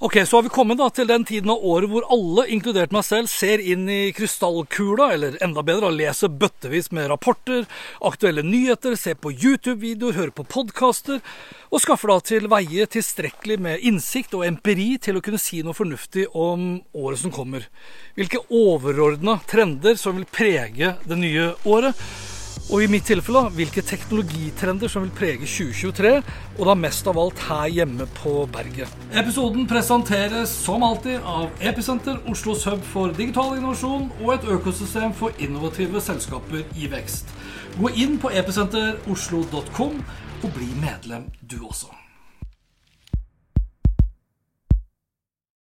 Ok, så har vi kommet da til den tiden av året hvor alle, inkludert meg selv, ser inn i krystallkula, eller enda bedre, leser bøttevis med rapporter, aktuelle nyheter, ser på YouTube-videoer, hører på podkaster, og skaffer da til veie tilstrekkelig med innsikt og empiri til å kunne si noe fornuftig om året som kommer. Hvilke overordna trender som vil prege det nye året. Og i mitt tilfelle hvilke teknologitrender som vil prege 2023, og da mest av alt her hjemme på berget. Episoden presenteres som alltid av Episenter, Oslos hub for digital innovasjon og et økosystem for innovative selskaper i vekst. Gå inn på episenteroslo.com og bli medlem du også.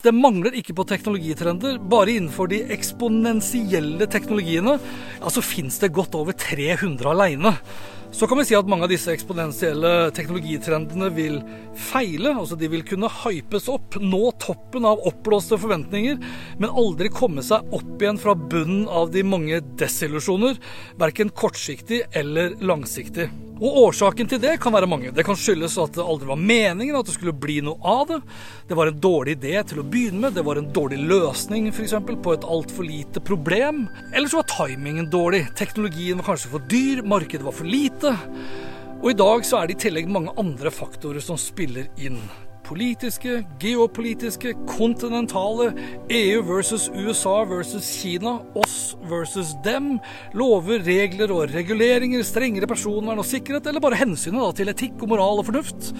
Det mangler ikke på teknologitrender. Bare innenfor de eksponentielle teknologiene ja, så fins det godt over 300 aleine. Så kan vi si at mange av disse eksponentielle teknologitrendene vil feile. altså De vil kunne hypes opp, nå toppen av oppblåste forventninger, men aldri komme seg opp igjen fra bunnen av de mange desillusjoner, verken kortsiktig eller langsiktig. Og Årsaken til det kan være mange. Det kan skyldes at det aldri var meningen at det skulle bli noe av det. Det var en dårlig idé til å begynne med. Det var en dårlig løsning for eksempel, på et altfor lite problem. Eller så var timingen dårlig. Teknologien var kanskje for dyr, markedet var for lite. Og i dag så er det i tillegg mange andre faktorer som spiller inn. Politiske, geopolitiske, kontinentale, EU versus USA versus Kina, oss versus dem, lover, regler og reguleringer, strengere personvern og sikkerhet, eller bare hensynet til etikk og moral og fornuft.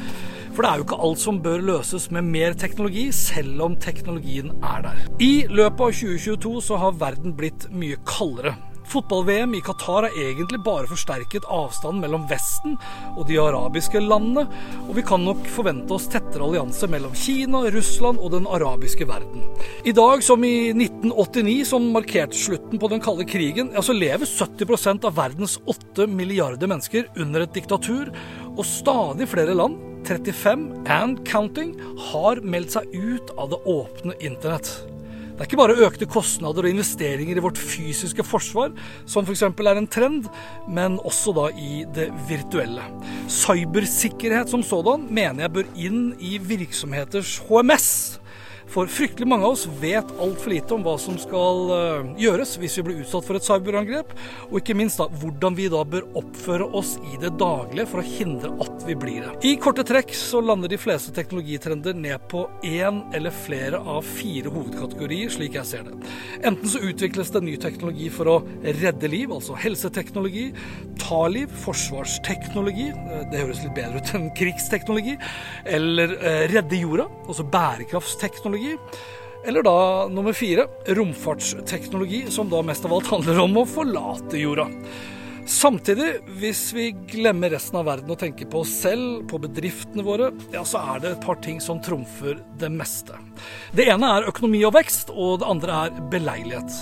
For det er jo ikke alt som bør løses med mer teknologi, selv om teknologien er der. I løpet av 2022 så har verden blitt mye kaldere. Fotball-VM i Qatar har egentlig bare forsterket avstanden mellom Vesten og de arabiske landene, og vi kan nok forvente oss tettere allianse mellom Kina, Russland og den arabiske verden. I dag, som i 1989, som markerte slutten på den kalde krigen, ja, så lever 70% av verdens 8 milliarder mennesker under et diktatur, og stadig flere land 35 and counting har meldt seg ut av det åpne internett. Det er ikke bare økte kostnader og investeringer i vårt fysiske forsvar som f.eks. er en trend, men også da i det virtuelle. Cybersikkerhet som sådan mener jeg bør inn i virksomheters HMS. For fryktelig mange av oss vet altfor lite om hva som skal uh, gjøres hvis vi blir utsatt for et cyberangrep, og ikke minst da hvordan vi da bør oppføre oss i det daglige for å hindre at vi blir det. I korte trekk så lander de fleste teknologitrender ned på én eller flere av fire hovedkategorier, slik jeg ser det. Enten så utvikles det ny teknologi for å redde liv, altså helseteknologi, ta liv, forsvarsteknologi, eh, det høres litt bedre ut enn krigsteknologi, eller uh, redde jorda, altså bærekraftsteknologi teknologi. Eller da nummer fire, romfartsteknologi, som da mest av alt handler om å forlate jorda. Samtidig, hvis vi glemmer resten av verden og tenker på oss selv, på bedriftene våre, ja, så er det et par ting som trumfer det meste. Det ene er økonomi og vekst, og det andre er beleilighet.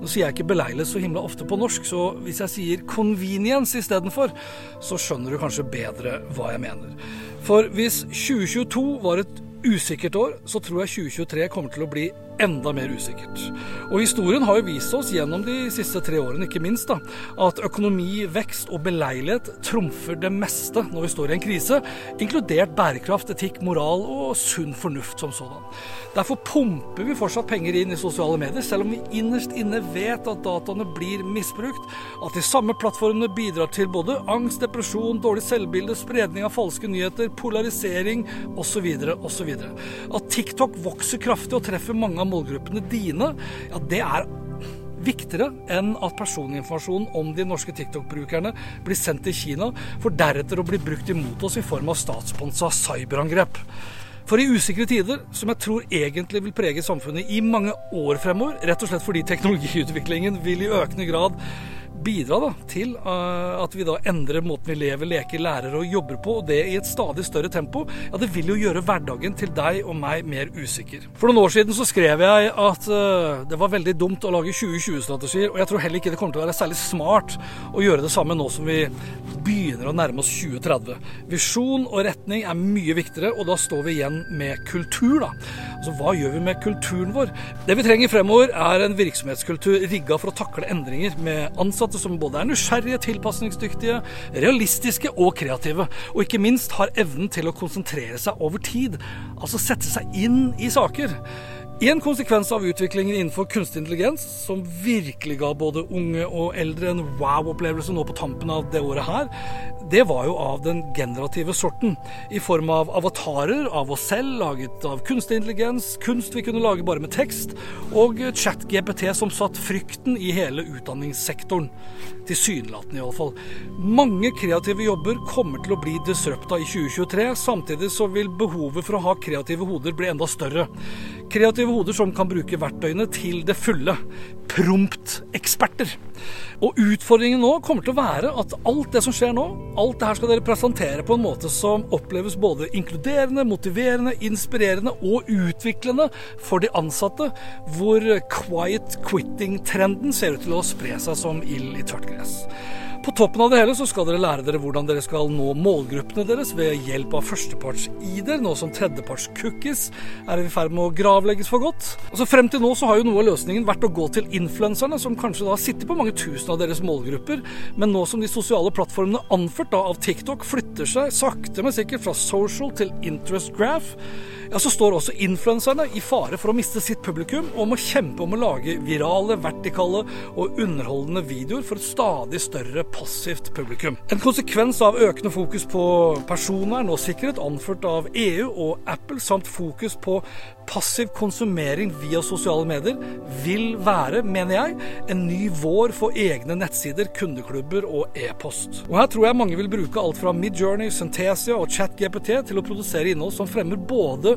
Nå sier jeg ikke beleilighet så himla ofte på norsk, så hvis jeg sier convenience istedenfor, så skjønner du kanskje bedre hva jeg mener. For hvis 2022 var et usikkert år, så tror jeg 2023 kommer til å bli enda mer usikkert. Og historien har jo vist oss gjennom de siste tre årene, ikke minst, da, at økonomi, vekst og beleilighet trumfer det meste når vi står i en krise, inkludert bærekraft, etikk, moral og sunn fornuft som sådan. Derfor pumper vi fortsatt penger inn i sosiale medier, selv om vi innerst inne vet at dataene blir misbrukt, at de samme plattformene bidrar til både angst, depresjon, dårlig selvbilde, spredning av falske nyheter, polarisering osv. osv. At TikTok vokser kraftig og treffer mange av målgruppene dine, ja, det er viktigere enn at personinformasjon om de norske TikTok-brukerne blir sendt til Kina, for deretter å bli brukt imot oss i form av statssponsa cyberangrep. For i usikre tider, som jeg tror egentlig vil prege samfunnet i mange år fremover, rett og slett fordi teknologiutviklingen vil i økende grad bidra da, til uh, at vi da endrer måten vi lever, leker, lærer og jobber på, og det i et stadig større tempo, ja, det vil jo gjøre hverdagen til deg og meg mer usikker. For noen år siden så skrev jeg at uh, det var veldig dumt å lage 2020-strategier, og jeg tror heller ikke det kommer til å være særlig smart å gjøre det samme nå som vi begynner å nærme oss 2030. Visjon og retning er mye viktigere, og da står vi igjen med kultur, da. Altså hva gjør vi med kulturen vår? Det vi trenger fremover, er en virksomhetskultur rigga for å takle endringer, med ansatte som både er nysgjerrige, tilpasningsdyktige, realistiske og kreative. Og ikke minst har evnen til å konsentrere seg over tid. Altså sette seg inn i saker. En konsekvens av utviklingen innenfor kunstig intelligens, som virkelig ga både unge og eldre en wow-opplevelse nå på tampen av det året her, det var jo av den generative sorten. I form av avatarer av oss selv, laget av kunstig intelligens, kunst vi kunne lage bare med tekst, og chat-GPT som satt frykten i hele utdanningssektoren. Tilsynelatende, iallfall. Mange kreative jobber kommer til å bli disrupta i 2023. Samtidig så vil behovet for å ha kreative hoder bli enda større. Kreative hoder som kan bruke verktøyene til det fulle. Prompt-eksperter. Og utfordringen nå kommer til å være at alt det som skjer nå, alt det her skal dere presentere på en måte som oppleves både inkluderende, motiverende, inspirerende og utviklende for de ansatte, hvor quiet quitting-trenden ser ut til å spre seg som ild i tørt gress. På toppen av det hele så skal dere lære dere hvordan dere skal nå målgruppene deres ved hjelp av førsteparts-ID-er, nå som tredjeparts-cookies er i ferd med å gravlegges for godt. Altså Frem til nå så har jo noe av løsningen vært å gå til influenserne, som kanskje da sitter på mange tusen av deres målgrupper, men nå som de sosiale plattformene anført da av TikTok flytter seg sakte, men sikkert fra social til interest graph, ja, så står også influenserne i fare for å miste sitt publikum og må kjempe om å lage virale, vertikale og underholdende videoer for et stadig større passivt publikum. En konsekvens av økende fokus på personvern og sikkerhet, anført av EU og Apple, samt fokus på passiv konsumering via sosiale medier, vil være, mener jeg, en ny vår for egne nettsider, kundeklubber og e-post. Og her tror jeg mange vil bruke alt fra Midjourney, Synthesia og ChatGPT til å produsere innhold som fremmer både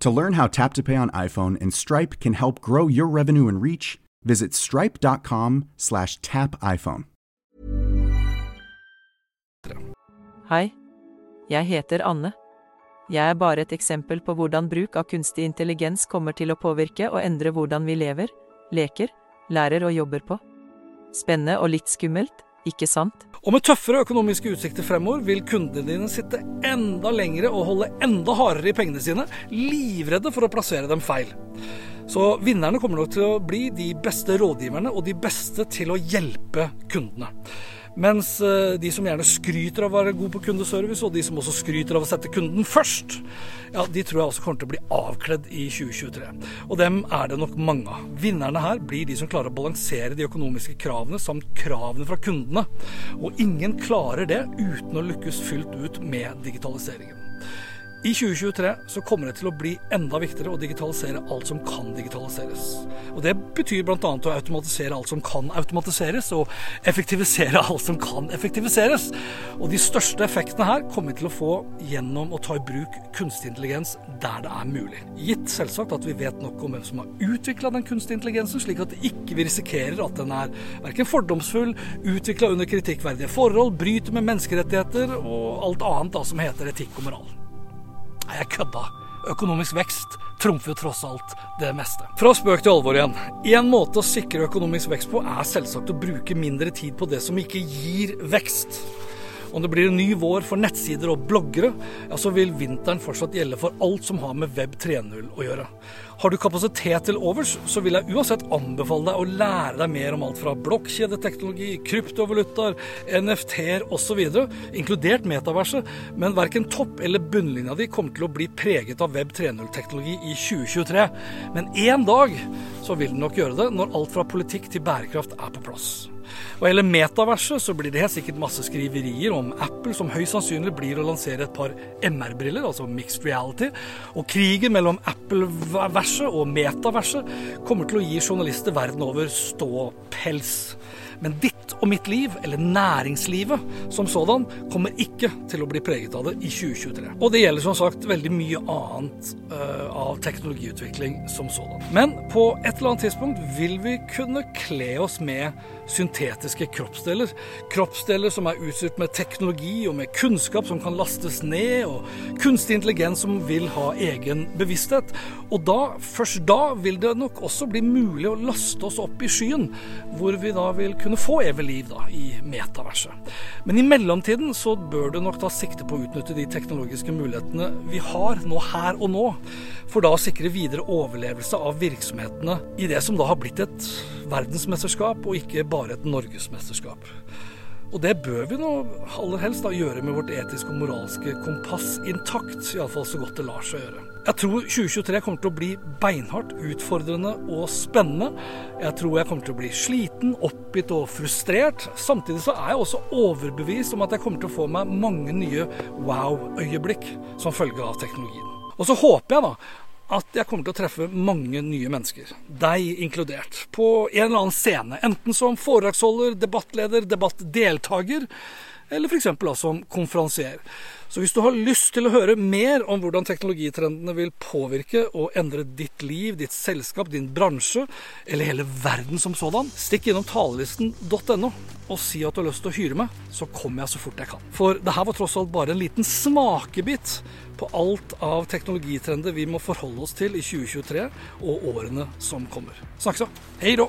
To learn how Tap to Pay on iPhone and Stripe can help grow your revenue and reach, visit stripe.com slash tapiphone. Hei, jeg heter Anne. Jeg er bare et eksempel på hvordan bruk av kunstig intelligens kommer til å påvirke og endre hvordan vi lever, leker, lærer og jobber på. Spennende og litt skummelt, ikke sant? Og med tøffere økonomiske utsikter fremover vil kundene dine sitte enda lengre og holde enda hardere i pengene sine, livredde for å plassere dem feil. Så vinnerne kommer nok til å bli de beste rådgiverne og de beste til å hjelpe kundene. Mens eh, de som gjerne skryter av å være god på kundeservice, og de som også skryter av å sette kunden først, ja, de tror jeg også kommer til å bli avkledd i 2023. Og dem er det nok mange av. Vinnerne her blir de som klarer å balansere de økonomiske kravene samt kravene fra kundene. Og ingen klarer det uten å lykkes fullt ut med digitaliseringen. I 2023 så kommer det til å bli enda viktigere å digitalisere alt som kan digitaliseres. Og Det betyr bl.a. å automatisere alt som kan automatiseres, og effektivisere alt som kan effektiviseres. Og De største effektene her kommer vi til å få gjennom å ta i bruk kunstig intelligens der det er mulig. Gitt selvsagt at vi vet nok om hvem som har utvikla den kunstige intelligensen, slik at ikke vi risikerer at den er verken fordomsfull, utvikla under kritikkverdige forhold, bryter med menneskerettigheter og alt annet da som heter etikk og moral. Nei, jeg kødda. Økonomisk vekst trumfer jo tross alt det meste. Fra spøk til alvor igjen. En måte å sikre økonomisk vekst på er selvsagt å bruke mindre tid på det som ikke gir vekst. Om det blir en ny vår for nettsider og bloggere, ja, så vil vinteren fortsatt gjelde for alt som har med Web 3.0 å gjøre. Har du kapasitet til overs, så vil jeg uansett anbefale deg å lære deg mer om alt fra blokkjedeteknologi, kryptovalutaer, NFT-er osv., inkludert metaverset, men verken topp- eller bunnlinja di kommer til å bli preget av Web 3.0-teknologi i 2023. Men én dag så vil den nok gjøre det, når alt fra politikk til bærekraft er på plass. Hva gjelder metaverset, så blir det helt sikkert masse skriverier om Apple, som høyst sannsynlig blir å lansere et par MR-briller, altså mixed reality. Og krigen mellom Apple-verset og metaverset kommer til å gi journalister verden over ståpels. Men ditt og mitt liv, eller næringslivet som sådan, kommer ikke til å bli preget av det i 2023. Og det gjelder som sagt veldig mye annet uh, av teknologiutvikling som sådan. Men på et eller annet tidspunkt vil vi kunne kle oss med syntetiske kroppsdeler. Kroppsdeler som er utstyrt med teknologi og med kunnskap som kan lastes ned, og kunstig intelligens som vil ha egen bevissthet. Og da, først da vil det nok også bli mulig å laste oss opp i skyen, hvor vi da vil kunne få evig liv da, i metaverset. Men i mellomtiden så bør du nok ta sikte på å utnytte de teknologiske mulighetene vi har nå her og nå, for da å sikre videre overlevelse av virksomhetene i det som da har blitt et verdensmesterskap, og ikke bare et norgesmesterskap. Og det bør vi nå aller helst da gjøre med vårt etiske og moralske kompass intakt, iallfall så godt det lar seg gjøre. Jeg tror 2023 kommer til å bli beinhardt, utfordrende og spennende. Jeg tror jeg kommer til å bli sliten, oppgitt og frustrert. Samtidig så er jeg også overbevist om at jeg kommer til å få meg mange nye wow-øyeblikk som følge av teknologien. Og så håper jeg da at jeg kommer til å treffe mange nye mennesker, deg inkludert, på en eller annen scene. Enten som foredragsholder, debattleder, debattdeltaker, eller f.eks. som konferansier. Så hvis du har lyst til å høre mer om hvordan teknologitrendene vil påvirke og endre ditt liv, ditt selskap, din bransje, eller hele verden som sådan, stikk innom talelisten.no og si at du har lyst til å hyre meg, så kommer jeg så fort jeg kan. For det her var tross alt bare en liten smakebit på alt av teknologitrender vi må forholde oss til i 2023 og årene som kommer. Snakkes, da. Hei då!